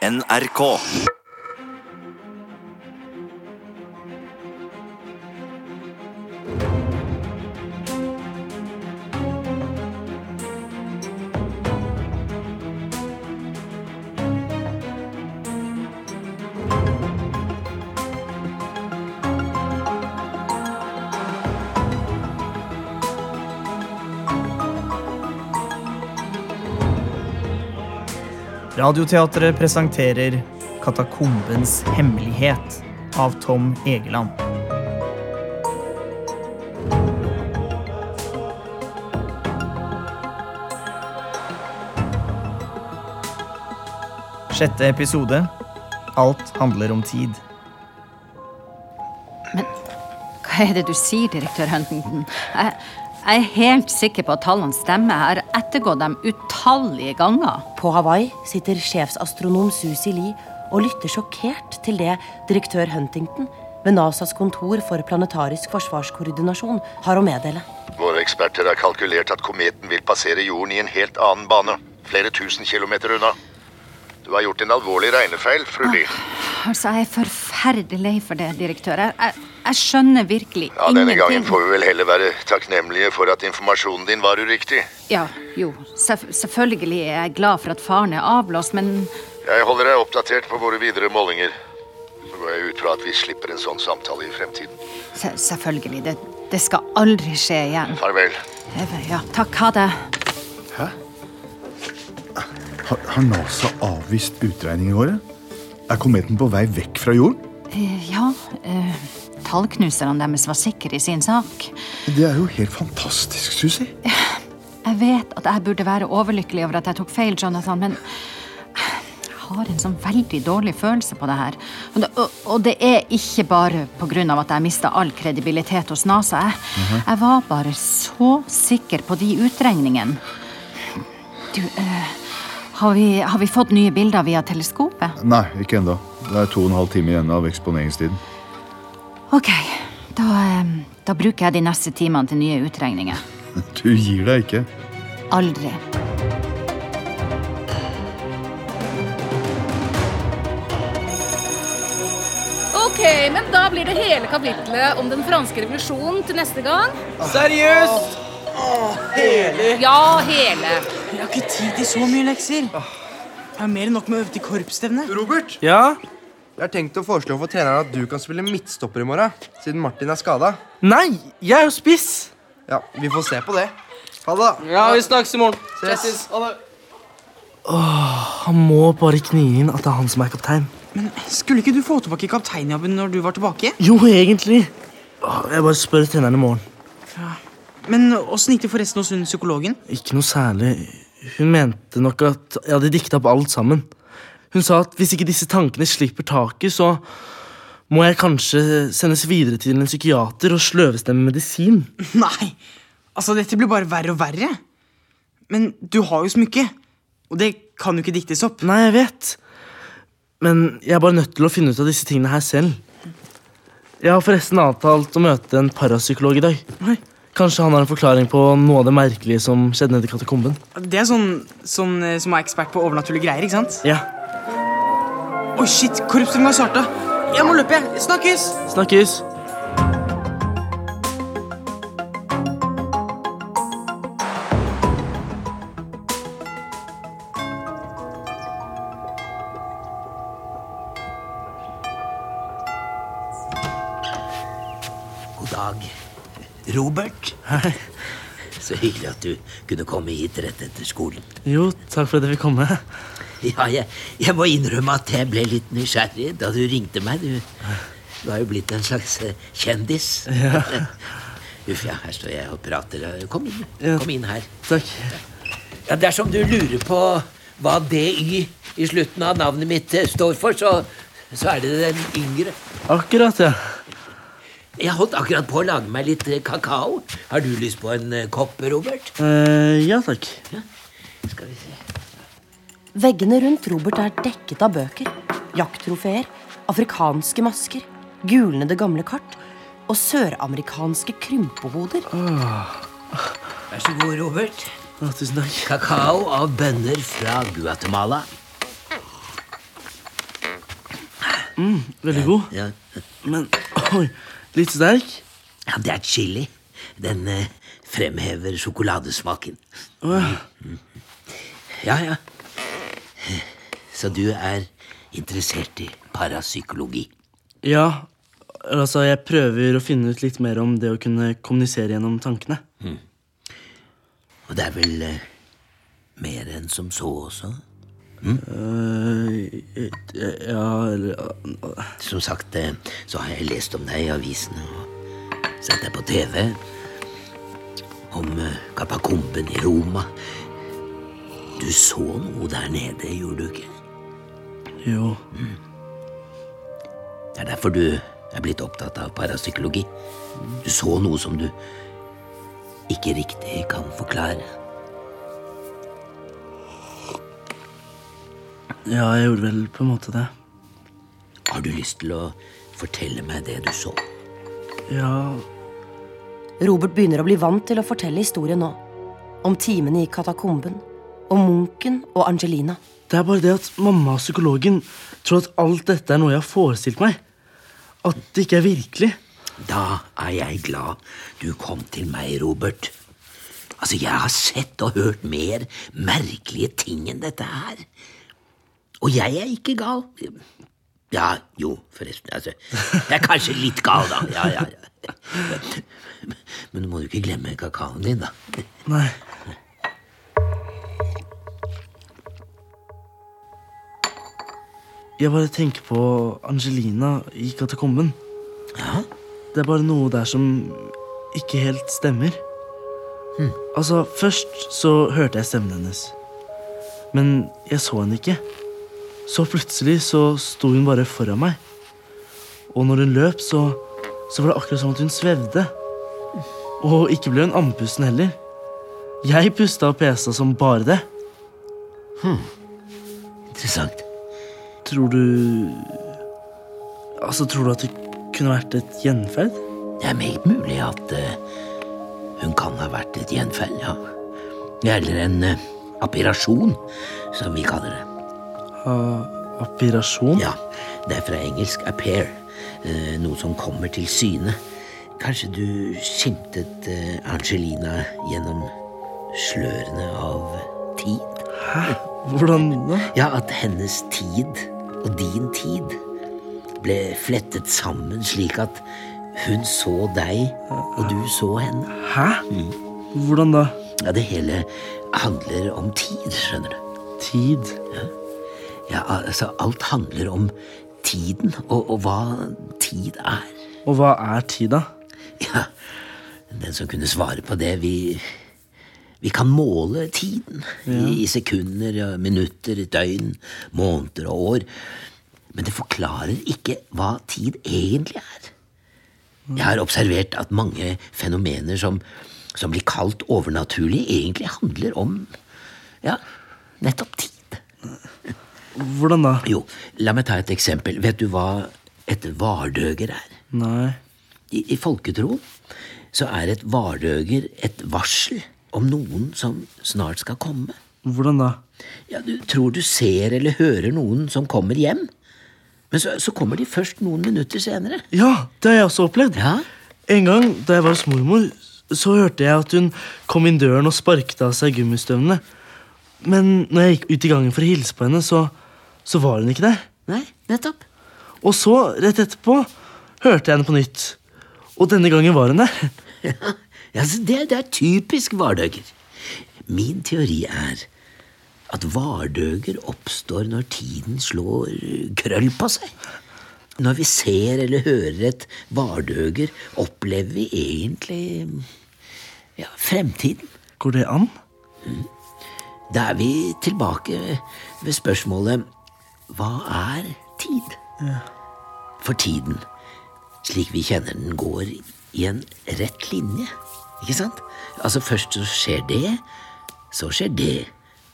NRK. Radioteatret presenterer Katakombens hemmelighet av Tom Egeland. Sjette episode. Alt handler om tid. Men Hva er det du sier, direktør Huntington? Jeg, jeg er helt sikker på at tallene stemmer. Jeg har ettergått dem utallige ganger. På Hawaii sitter sjefsastronom Susi Lee og lytter sjokkert til det direktør Huntington ved NASAs kontor for planetarisk forsvarskoordinasjon har å meddele. Våre eksperter har kalkulert at kometen vil passere jorden i en helt annen bane. Flere tusen kilometer unna. Du har gjort en alvorlig regnefeil, fru Lee. Altså, Jeg er forferdelig lei for det, direktør. Jeg, jeg, skjønner virkelig Ja, Denne gangen får vi vel heller være takknemlige for at informasjonen din var uriktig. Ja, jo, selv, selvfølgelig er jeg glad for at faren er avblåst, men Jeg holder deg oppdatert på våre videre målinger. Så går jeg ut fra at vi slipper en sånn samtale i fremtiden. se, selvfølgelig, det, det skal aldri skje igjen. Farvel. Ja, takk, ha det. Har, har NASA avvist utregningene våre? Er kometen på vei vekk fra jorden? Eh, Ja, eh, tallknuserne deres var sikre i sin sak. Det er jo helt fantastisk, Susi. Jeg vet at jeg burde være overlykkelig over at jeg tok feil, Jonathan, men jeg har en sånn veldig dårlig følelse på det her. Og det, og, og det er ikke bare av at jeg mista all kredibilitet hos NASA. Jeg, jeg var bare så sikker på de utregningene. Du, eh, har, vi, har vi fått nye bilder via teleskopet? Nei, ikke ennå. Det er to og en halv time igjen av eksponeringstiden. Ok, da, eh, da bruker jeg de neste timene til nye utregninger. Du gir deg ikke. Aldri. Ok, men da blir det hele kapitlet om den franske revolusjonen til neste gang. Seriøst? Ja, hele. Jeg har ikke tid til så mye lekser. Jeg har mer enn nok med å øve til korpsstevne. Robert, Ja? Jeg har tenkt å foreslå for treneren at du kan spille midtstopper i morgen, siden Martin er skada. Nei, jeg er jo spiss. Ja, vi får se på det. Ha det. da. Ja, vi snakkes i morgen. Ses. Han må bare knie inn at det er han som er kaptein. Men skulle ikke du få tilbake kapteinjobben når du var tilbake? Jo, egentlig. Åh, Jeg bare spør treneren i morgen. Men åssen gikk det forresten hos hun psykologen? Ikke noe særlig. Hun mente nok at jeg hadde dikta opp alt sammen. Hun sa at hvis ikke disse tankene slipper taket, så må jeg kanskje sendes videre til en psykiater og sløves dem med medisin. Nei, altså dette blir bare verre og verre. Men du har jo smykke, og det kan jo ikke diktes opp. Nei, jeg vet. Men jeg er bare nødt til å finne ut av disse tingene her selv. Jeg har forresten avtalt å møte en parapsykolog i dag. Nei. Kanskje han har en forklaring på noe av det merkelige som skjedde nede i katakomben. Det er sånn, sånn eh, som er ekspert på overnaturlige greier, ikke sant? Ja, Oi, shit, korpsstevnet har starta. Jeg må løpe, jeg. Snakkes! snakkes. God dag. Robert. Så hyggelig at du kunne komme hit rett etter skolen. Jo, takk for at jeg fikk komme. Ja, jeg, jeg må innrømme at jeg ble litt nysgjerrig da du ringte meg. Du, du har jo blitt en slags eh, kjendis. Ja. Uff, ja, her står jeg og prater. Kom inn, kom inn her. Takk. Ja, Dersom du lurer på hva DY i slutten av navnet mitt eh, står for, så, så er det den yngre. Akkurat, ja. Jeg holdt akkurat på å lage meg litt eh, kakao. Har du lyst på en eh, kopp, Robert? Eh, ja takk. Skal vi se. Veggene rundt Robert er dekket av bøker, jakttrofeer, afrikanske masker, gulnede gamle kart og søramerikanske krympehoder. Vær så god, Robert. Å, tusen takk. Kakao av bønner fra Guatemala. Mm, veldig god. Ja. Men oi, litt sterk. ja, det er chili. Den eh, fremhever sjokoladesmaken. Oh, ja. Ja, ja. Så du er interessert i parapsykologi? Ja, altså jeg prøver å finne ut litt mer om det å kunne kommunisere gjennom tankene. Og det er vel eh, mer enn som så også? Eh, ja, eller uh, Som sagt, eh, så har jeg lest om deg i avisene og sett deg på TV. Om eh, katakomben i Roma. Du så noe der nede, gjorde du ikke? Jo. Det er derfor du er blitt opptatt av parapsykologi. Du så noe som du ikke riktig kan forklare. Ja, jeg gjorde vel på en måte det. Har du lyst til å fortelle meg det du så? Ja, Robert begynner å bli vant til å fortelle historien nå. Om timene i katakomben. Om munken og Angelina. det er bare det at mamma og psykologen tror at alt dette er noe jeg har forestilt meg. At det ikke er virkelig. Da er jeg glad du kom til meg, Robert. Altså, jeg har sett og hørt mer merkelige ting enn dette her. Og jeg er ikke gal. Ja, jo, forresten. Altså, jeg er kanskje litt gal, da. Ja, ja, ja. Men du må jo ikke glemme kakaoen din, da. Nei. Jeg bare tenker på Angelina i katakomben. Ja? Det er bare noe der som ikke helt stemmer. Altså, først så hørte jeg stemmen hennes. Men jeg så henne ikke. Så plutselig så sto hun bare foran meg. Og når hun løp, så, så var det akkurat som at hun svevde. Og ikke ble hun andpusten heller. Jeg pusta og pesa som bare det. Interessant. Tror du Altså, tror du at det kunne vært et gjenferd? Det er meget mulig at uh, hun kan ha vært et gjenferd, ja. Eller en uh, apirasjon, som vi kaller det. Appirasjon? Ja, det er fra engelsk appear, Uh, noe som kommer til syne. Kanskje du skimtet eh, Angelina gjennom slørene av tid? Hæ? Hvordan da? Ja, at hennes tid og din tid ble flettet sammen slik at hun så deg, og du så henne. Hæ? Hvordan da? Ja, det hele handler om tid, skjønner du. Tid? Ja, altså, alt handler om tiden, og, og hva tid er. Og hva er tid, da? Ja, den som kunne svare på det, vi Vi kan måle tiden i, i sekunder, minutter, døgn, måneder og år. Men det forklarer ikke hva tid egentlig er. Jeg har observert at mange fenomener som, som blir kalt overnaturlige, egentlig handler om ja, nettopp tid. Hvordan da? Jo, la meg ta et eksempel. Vet du hva et vardøger er? Nei. I, I folketroen så er et vardøger et varsel om noen som snart skal komme. Hvordan da? Ja, Du tror du ser eller hører noen som kommer hjem, men så, så kommer de først noen minutter senere. Ja, det har jeg også opplevd. Ja, En gang da jeg var hos mormor, så hørte jeg at hun kom inn døren og sparket av seg gummistøvlene. Men når jeg gikk ut i gangen for å hilse på henne, så, så var hun ikke der. Nei, nettopp. Og så, rett etterpå, hørte jeg henne på nytt. Og denne gangen var hun der. Ja, så det, det er typisk vardøger. Min teori er at vardøger oppstår når tiden slår krøll på seg. Når vi ser eller hører et vardøger, opplever vi egentlig ja, fremtiden. Går det an? Da er vi tilbake ved spørsmålet hva er tid? For tiden, slik vi kjenner den, går i en rett linje. Ikke sant? Altså Først så skjer det, så skjer det,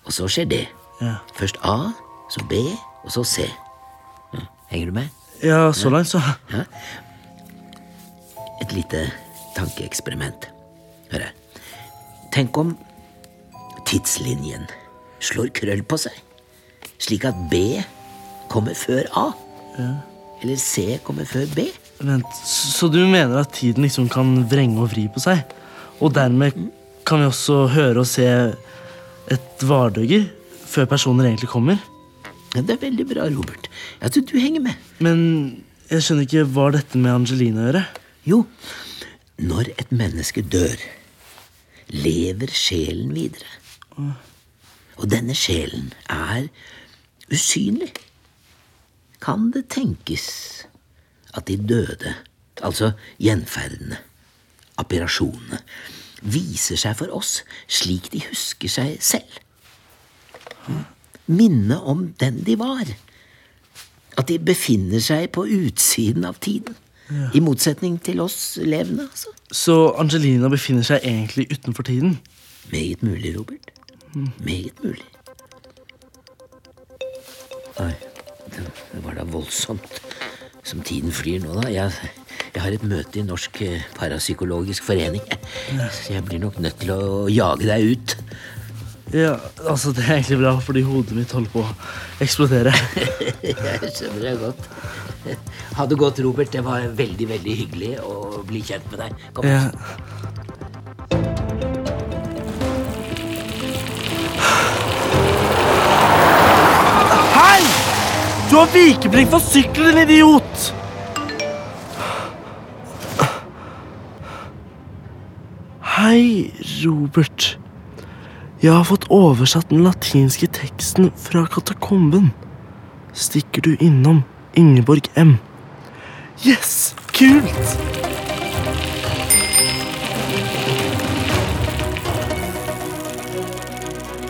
og så skjer det. Ja. Først A, så B, og så C. Ja, Henger du med? Ja, så langt, så. Et lite tankeeksperiment. Hør her. Tenk om tidslinjen slår krøll på seg, slik at B kommer før A. eller C kommer før B. Vent, Så du mener at tiden liksom kan vrenge og vri på seg? Og dermed kan vi også høre og se et vardøger før personer egentlig kommer? Det er veldig bra, Robert. Jeg tror du henger med. Men jeg skjønner ikke hva dette med Angelina å gjøre. Jo, når et menneske dør, lever sjelen videre. Og denne sjelen er usynlig. Kan det tenkes at de døde, altså gjenferdene, appirasjonene, viser seg for oss slik de husker seg selv? Minne om den de var. At de befinner seg på utsiden av tiden. I motsetning til oss levende, altså. Så Angelina befinner seg egentlig utenfor tiden? Meget mulig, Robert. Meget mulig. Det det var da voldsomt som tiden flyr nå, da. Jeg, jeg har et møte i Norsk eh, Parapsykologisk Forening. Så jeg blir nok nødt til å jage deg ut. Ja, altså Det er egentlig bra, fordi hodet mitt holder på å eksplodere. jeg skjønner det godt. Ha det godt, Robert. Det var veldig, veldig hyggelig å bli kjent med deg. Kom. Ja. Hei! Du har vikeplikt for sykkelen, din idiot! Hei, Robert. Jeg har fått oversatt den latinske teksten fra katakomben. Stikker du innom Ingeborg M? Yes! Kult!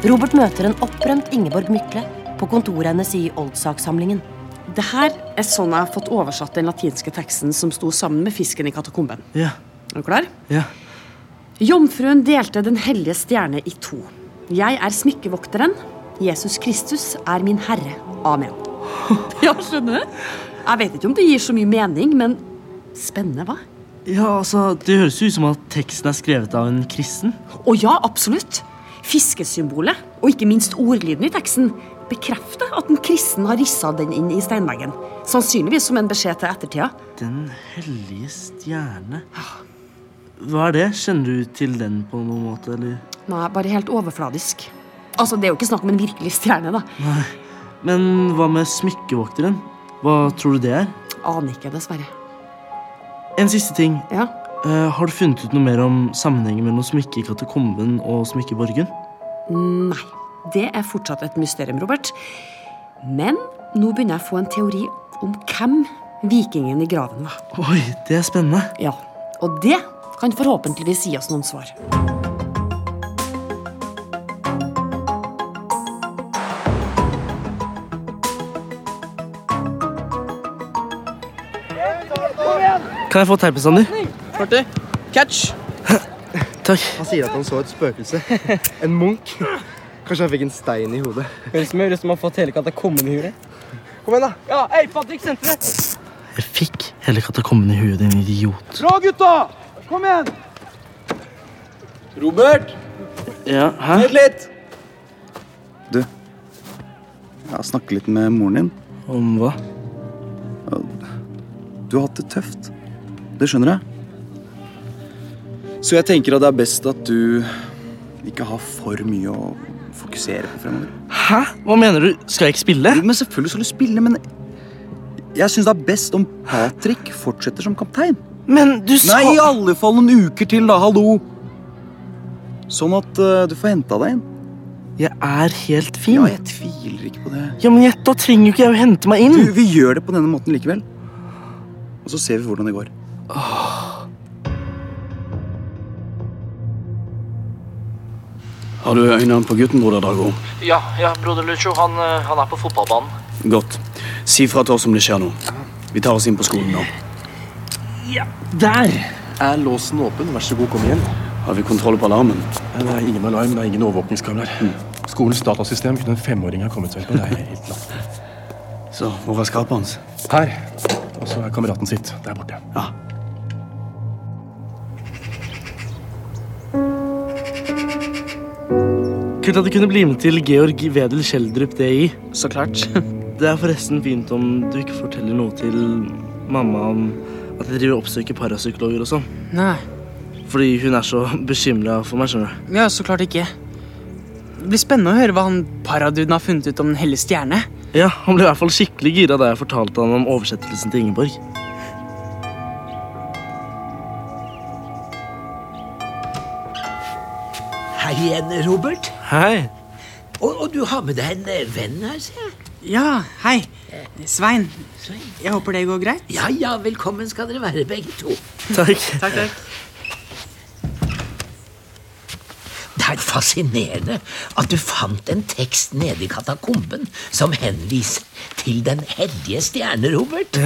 Robert møter en opprømt Ingeborg Mykle på kontoret hennes i Oldsakssamlingen. Det her er sånn jeg har fått oversatt den latinske teksten som sto sammen med fisken i katakomben. Ja. Er du klar? Ja. Jomfruen delte den hellige stjerne i to. Jeg er smykkevokteren. Jesus Kristus er min herre. Amen. ja, skjønner du? Jeg vet ikke om det gir så mye mening, men spennende, hva? Ja, altså, Det høres jo ut som at teksten er skrevet av en kristen. Å ja, absolutt. Fiskesymbolet, og ikke minst ordlyden i teksten, bekrefter at en kristen har rissa den inn i steinveggen. Sannsynligvis som en beskjed til ettertida. Den hellige stjerne. Hva er det? Kjenner du til den på noen måte, eller? Nei, bare helt overfladisk. Altså, Det er jo ikke snakk om en virkelig stjerne, da. Nei. Men hva med smykkevokteren? Hva tror du det er? Aner ikke, dessverre. En siste ting. Ja? Uh, har du funnet ut noe mer om sammenhengen mellom smykket i katakomben og smykket i Borgen? Nei. Det er fortsatt et mysterium, Robert. Men nå begynner jeg å få en teori om hvem vikingen i graven var. Oi, det er spennende. Ja, Og det kan forhåpentligvis gi oss noen svar. Kan jeg få teipen, Sander? Marty, catch! Takk. Han sier at han så et spøkelse. En munk. Kanskje han fikk en stein i hodet. Høres ut som han har fått hele katakomben i huet. Kom igjen, da. Ja, Ei, Patrick, senteret! Jeg fikk hele katakomben i huet, din idiot. Bra, gutta! Kom igjen! Robert, Ja, hæ? vent litt! Du, jeg har snakket litt med moren din. Om hva? Du har hatt det tøft. Det skjønner jeg. Så jeg tenker at det er best at du ikke har for mye å fokusere på fremover. Hæ? Hva mener du? Skal jeg ikke spille? Jo, men Selvfølgelig skal du spille, men jeg syns det er best om Patrick fortsetter som kaptein. Men du sa Nei, i alle fall noen uker til, da. Hallo. Sånn at uh, du får henta deg inn. Jeg er helt fin. Ja, jeg tviler ikke på det. Ja, men jeg, Da trenger jo ikke jeg å hente meg inn. Du, vi gjør det på denne måten likevel. Og så ser vi hvordan det går. Har du øynene på gutten, broder Dago? Ja, ja, broder Lucho, han, eh, han er på fotballbanen. Godt. Si fra til oss om det skjer noe. Vi tar oss inn på skolen nå. Ja, der! Er låsen åpen? Vær så god, kom igjen. Har vi kontroll på alarmen? Det er ingen alarm, det er ingen overvåkningskameraer. Skolens datasystem kunne en femåring ha kommet seg ut på. Det er helt klart. Så hvor er skapet hans? Her. Og så er kameraten sitt der borte. Ja. Kult at du kunne bli med til Georg Wedel Schjelderup DI. Så klart. Det er forresten fint om du ikke forteller noe til mamma om at jeg driver oppsøker parapsykologer og sånn. Nei. Fordi hun er så bekymra for meg, skjønner du. Ja, så klart ikke. Det blir spennende å høre hva han paraduden har funnet ut om Den hellige stjerne. Ja, Han ble i hvert fall skikkelig gira da jeg fortalte han om oversettelsen til Ingeborg. Hei igjen, Robert. Hei. Og, og du har med deg en venn her, ser jeg. Ja, hei. Svein. Jeg håper det går greit? Ja, ja, velkommen skal dere være, begge to. Takk. Takk, takk. Det er fascinerende at du fant en tekst nede i katakomben som henviser til Den hellige stjerne, Robert.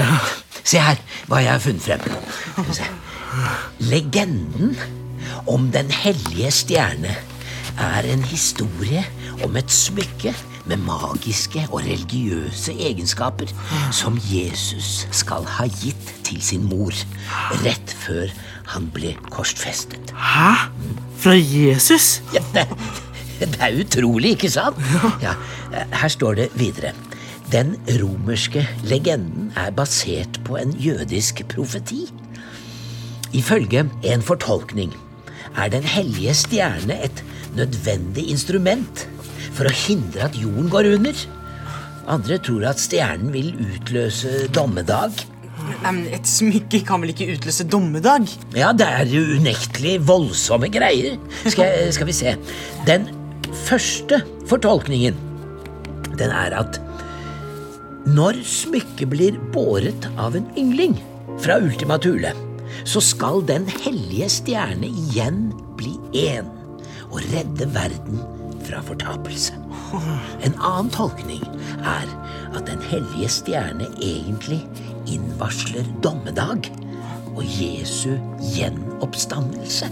Se her hva jeg har funnet frem. Se. Legenden om Den hellige stjerne er en historie om et smykke med magiske og religiøse egenskaper som Jesus skal ha gitt til sin mor rett før han ble korsfestet. Hæ? Fra Jesus? Ja, det, det er utrolig, ikke sant? Ja, her står det videre. Den romerske legenden er basert på en jødisk profeti. Ifølge en fortolkning er Den hellige stjerne et nødvendig instrument for å hindre at jorden går under. Andre tror at stjernen vil utløse dommedag. Men Et smykke kan vel ikke utløse dommedag? Ja, det er jo unektelig voldsomme greier. Skal, skal vi se. Den første fortolkningen, den er at når smykket blir båret av en yngling fra Ultima Thule, så skal Den hellige stjerne igjen bli én og redde verden fra fortapelse. En annen tolkning er at Den hellige stjerne egentlig innvarsler dommedag og Jesu gjenoppstandelse.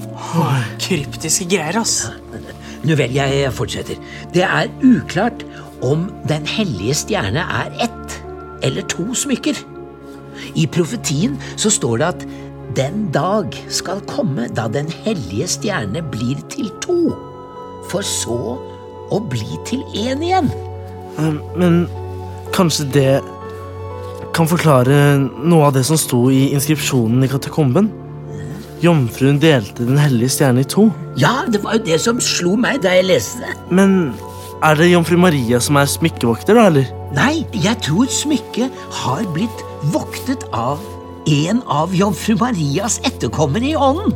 Kryptiske greier, ass. Nå vel, jeg fortsetter. Det er uklart om Den hellige stjerne er ett eller to smykker. I profetien så står det at den dag skal komme da Den hellige stjerne blir til to, for så å bli til én igjen. Eh, Men kanskje det kan forklare noe av det som sto i inskripsjonen i katakomben? Jomfruen delte Den hellige stjerne i to. Ja, det var jo det som slo meg da jeg leste det. Men er det jomfru Maria som er smykkevokter, da, eller? Nei, jeg tror smykket har blitt voktet av en av jomfru Marias etterkommere i ånden.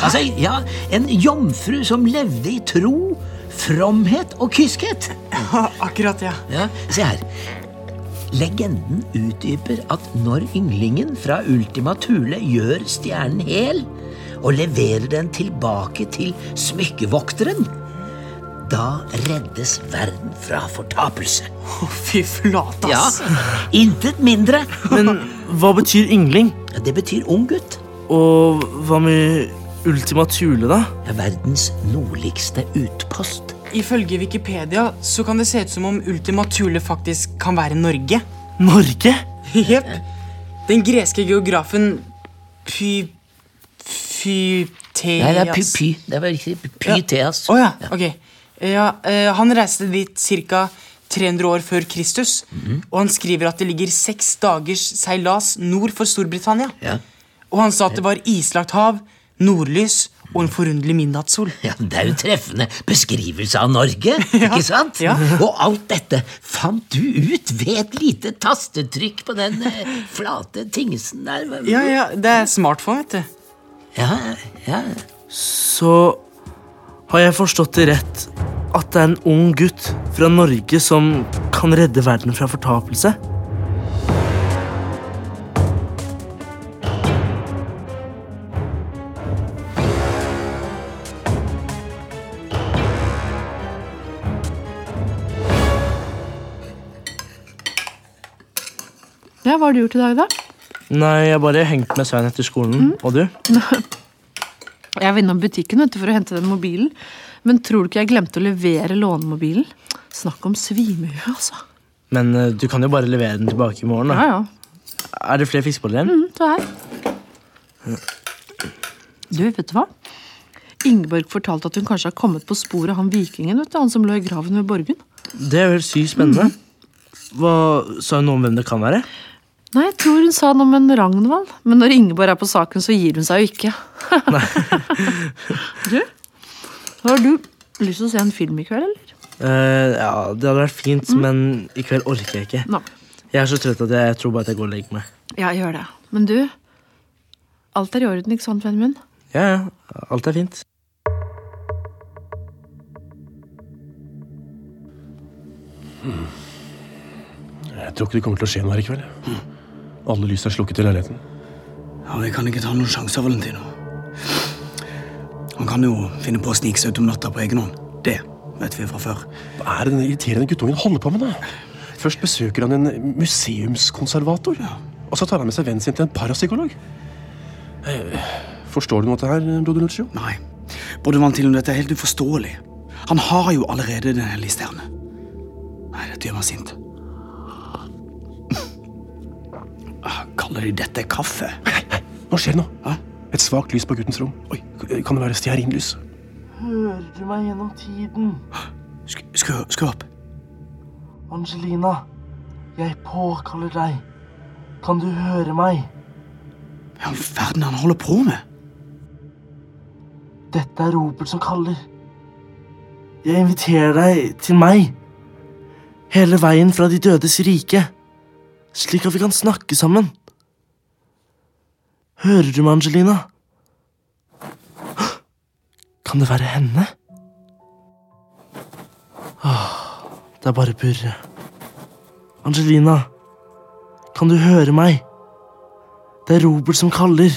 Altså, ja, En jomfru som levde i tro, fromhet og kyskhet. Akkurat, ja. ja. Se her. Legenden utdyper at når ynglingen fra Ultima Thule gjør stjernen hel og leverer den tilbake til smykkevokteren, da reddes verden fra fortapelse. Fy flate, Ja, intet mindre. Men hva betyr yngling? Det betyr ung gutt. Og hva med Ultima Thule, da? Ja, verdens nordligste utpost. Ifølge Wikipedia så kan det se ut som om Ultima Thule faktisk kan være Norge. Norge? Jepp. Den greske geografen Py... Fyteas Nei, det er py, py. Det var riktig. Pyteas. Å ja, ok. Ja, uh, han reiste dit ca. 300 år før Kristus. Mhm. Og han skriver at det ligger seks dagers seilas nord for Storbritannia. Ja. Og han sa at det var islagt hav, nordlys og en forunderlig midnattssol. Ja, Det er jo treffende beskrivelse av Norge, ikke sant? ja. Og alt dette fant du ut ved et lite tastetrykk på den eh, flate tingsen der. Ja, ja, det er smartphone, vet du. Ja, ja. Så har jeg forstått det rett at det er en ung gutt fra Norge som kan redde verden fra fortapelse? Ja, Hva har du gjort i dag, da? Nei, jeg bare hengt med Svein etter skolen. Og du? Jeg var innom butikken vet du, for å hente den mobilen. Men tror du ikke jeg glemte å levere lånemobilen? Snakk om svimehue, altså. Men eh, du kan jo bare levere den tilbake i morgen. da. Ja, ja. Er det flere fiskeboller igjen? Mm, det er. Du, vet du hva? Ingeborg fortalte at hun kanskje har kommet på sporet av han vikingen vet du, han som lå i graven ved Borgen. Det er jo helt sykt spennende. Hva Sa hun noe om hvem det kan være? Nei, jeg tror hun sa noe om en Ragnvald. Men når Ingeborg er på saken, så gir hun seg jo ikke. du, har du lyst til å se en film i kveld, eller? Uh, ja, det hadde vært fint, men i kveld orker jeg ikke. No. Jeg er så trøtt at jeg tror bare at jeg går og legger meg. Ja, gjør det. Men du, alt er i orden, ikke sant, vennen min? Ja, ja. Alt er fint. Jeg tror ikke det kommer til å skje noe her i kveld. Alle lys er slukket i leiligheten. Ja, Vi kan ikke ta noen sjanser, Valentino. Han kan jo finne på å snike seg ut om natta på egen hånd. Det vet vi fra før. Hva er det den irriterende guttungen holder på med? da? Først besøker han en museumskonservator, Ja. og så tar han med seg vennen sin til en parapsykolog. Eh, Forstår du noe av dette, her, broder Lucio? Nei. Både Valentino, dette er helt uforståelig. Han har jo allerede Den hellige stjerne. Nei, dette gjør meg sint. Kaller de dette kaffe? Nå skjer det noe. Et svakt lys på guttens rom. Oi, Kan det være stearinlys? Hører du meg gjennom tiden? Skru, skru opp. Angelina, jeg påkaller deg. Kan du høre meg? Hva i all verden han holder på med? Dette er Robert som kaller. Jeg inviterer deg til meg. Hele veien fra de dødes rike. Slik at vi kan snakke sammen. Hører du meg, Angelina? Kan det være henne? Åh, det er bare purre. Angelina, kan du høre meg? Det er Robert som kaller.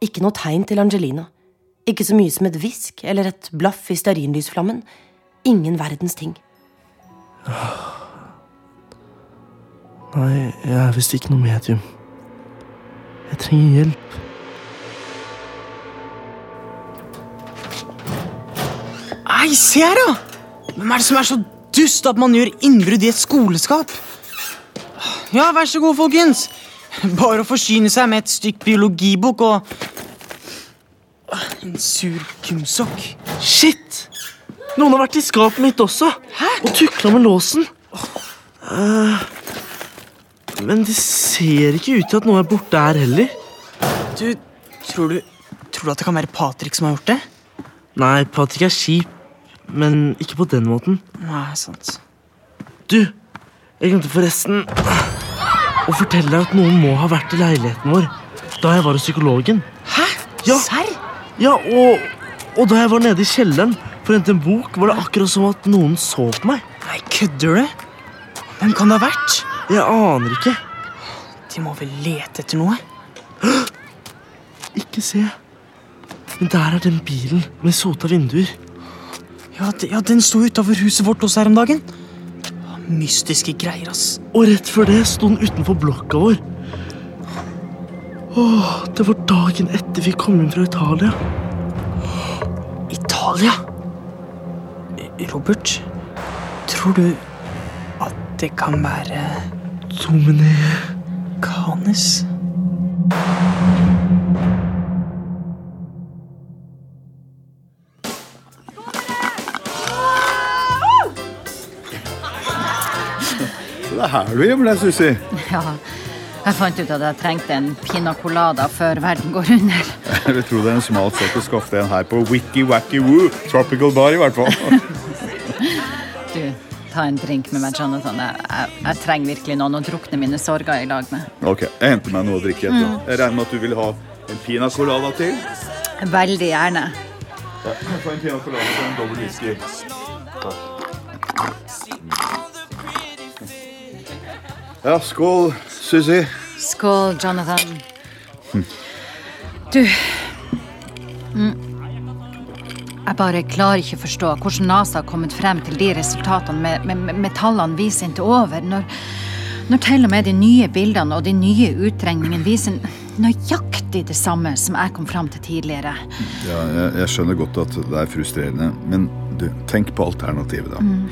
Ikke noe tegn til Angelina. Ikke så mye som et hvisk eller et blaff i stearinlysflammen. Ingen verdens ting. Nei, jeg er visst ikke noe medium. Jeg trenger hjelp. Nei, se her, da! Hvem er det som er så dust at man gjør innbrudd i et skoleskap? Ja, vær så god, folkens. Bare å forsyne seg med et stykk biologibok og En sur kumsokk. Shit! Noen har vært i skapet mitt også. Hæ? Og tukla med låsen. Eh, men det ser ikke ut til at noe er borte her heller. Du, tror du Tror du at det kan være Patrick som har gjort det? Nei, Patrick er kjip, men ikke på den måten. Nei, sant. Du, jeg glemte forresten å fortelle deg at noen må ha vært i leiligheten vår da jeg var hos psykologen. Hæ? Ja. Serr? Ja, og, og da jeg var nede i kjelleren for å hente en bok, var det akkurat som at noen så på meg. Nei, kødder du? Hvem kan det ha vært? Jeg aner ikke. De må vel lete etter noe? Ikke se. Men der er den bilen med sota vinduer. Ja, de, ja den sto utafor huset vårt også her om dagen. Mystiske greier, ass. Og rett før det sto den utenfor blokka vår. Åh, det var dagen etter vi kom inn fra Italia. Italia? Robert, tror du det kan være Domine Canis? Så det er her du gjemmer deg, Susi. Ja, jeg fant ut at jeg trengte en pina colada før verden går under. Jeg vil tro det er en smal sak å skaffe en her på Wiki Wacky Woo. Tropical Bar, i hvert fall. Du, ta en drink med meg, Jonathan. Jeg, jeg, jeg trenger virkelig noen å drukne mine sorger i lag med. Ok, jeg henter meg noe å drikke. Mm. Jeg regner med at du vil ha en pina colada til? Veldig gjerne. Ja, få en pina colada til en dobbel whisky. Ja, skål, Susi. Skål, Jonathan. Du mm. Jeg bare klarer ikke å forstå hvordan NASA har kommet frem til de resultatene med, med, med, tallene viser ikke over, når, når til og med de nye bildene og de nye utregningene viser nøyaktig det samme som jeg kom fram til tidligere. Ja, jeg, jeg skjønner godt at det er frustrerende, men du, tenk på alternativet, da. Mm.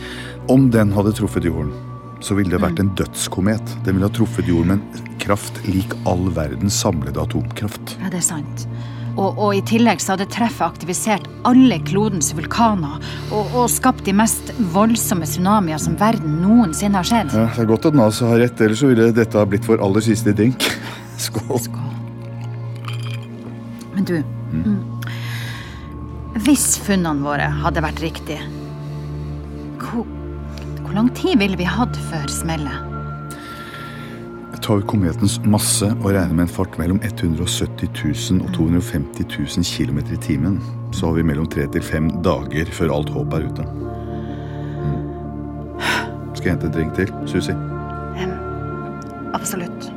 Om den hadde truffet jorden, så ville det vært en dødskomet. Den ville ha truffet jorden med en kraft lik all verdens samlede atomkraft. Ja, det er sant. Og, og i tillegg så hadde treffet aktivisert alle klodens vulkaner og, og skapt de mest voldsomme tsunamier som verden noensinne har sett. Ja, det er godt at NASA har rett, ellers så ville dette ha blitt vår aller siste drink. Skål. Men du mm. Hvis funnene våre hadde vært riktige, hvor, hvor lang tid ville vi hatt før smellet? Tar vi kometens masse og regner med en fart mellom 170 000 og 250 000 km i timen, så har vi mellom tre til fem dager før alt håp er ute. Skal jeg hente en drink til, Susi? Absolutt.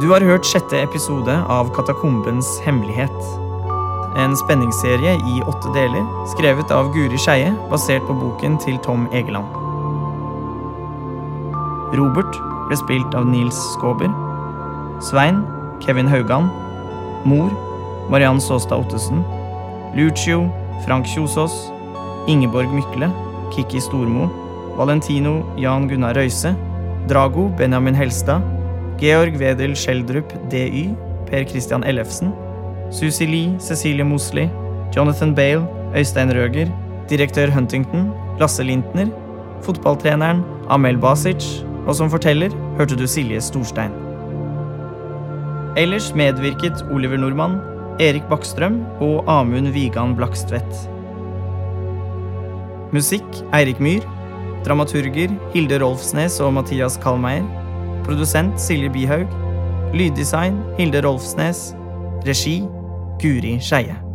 Du har hørt sjette episode av Katakombens hemmelighet. En spenningsserie i åtte deler, skrevet av Guri Skeie, basert på boken til Tom Egeland. Robert ble spilt av Nils Skåber. Svein Kevin Haugan. Mor Mariann Saastad Ottesen. Lucio Frank Kjosås. Ingeborg Mykle Kikki Stormo. Valentino Jan Gunnar Røise. Drago Benjamin Helstad. Georg Wedel Schjelderup DY, Per Christian Ellefsen, Susi Lie, Cecilie Mosli, Jonathan Bale, Øystein Røger, direktør Huntington, Lasse Lintner, fotballtreneren Amel Basic, og som forteller hørte du Silje Storstein. Ellers medvirket Oliver Nordmann, Erik Bakkstrøm og Amund Vigan Blakstvedt. Musikk Eirik Myhr. Dramaturger Hilde Rolfsnes og Mathias Kallmeier. Produsent Silje Bihaug. Lyddesign Hilde Rolfsnes. Regi Guri Skeie.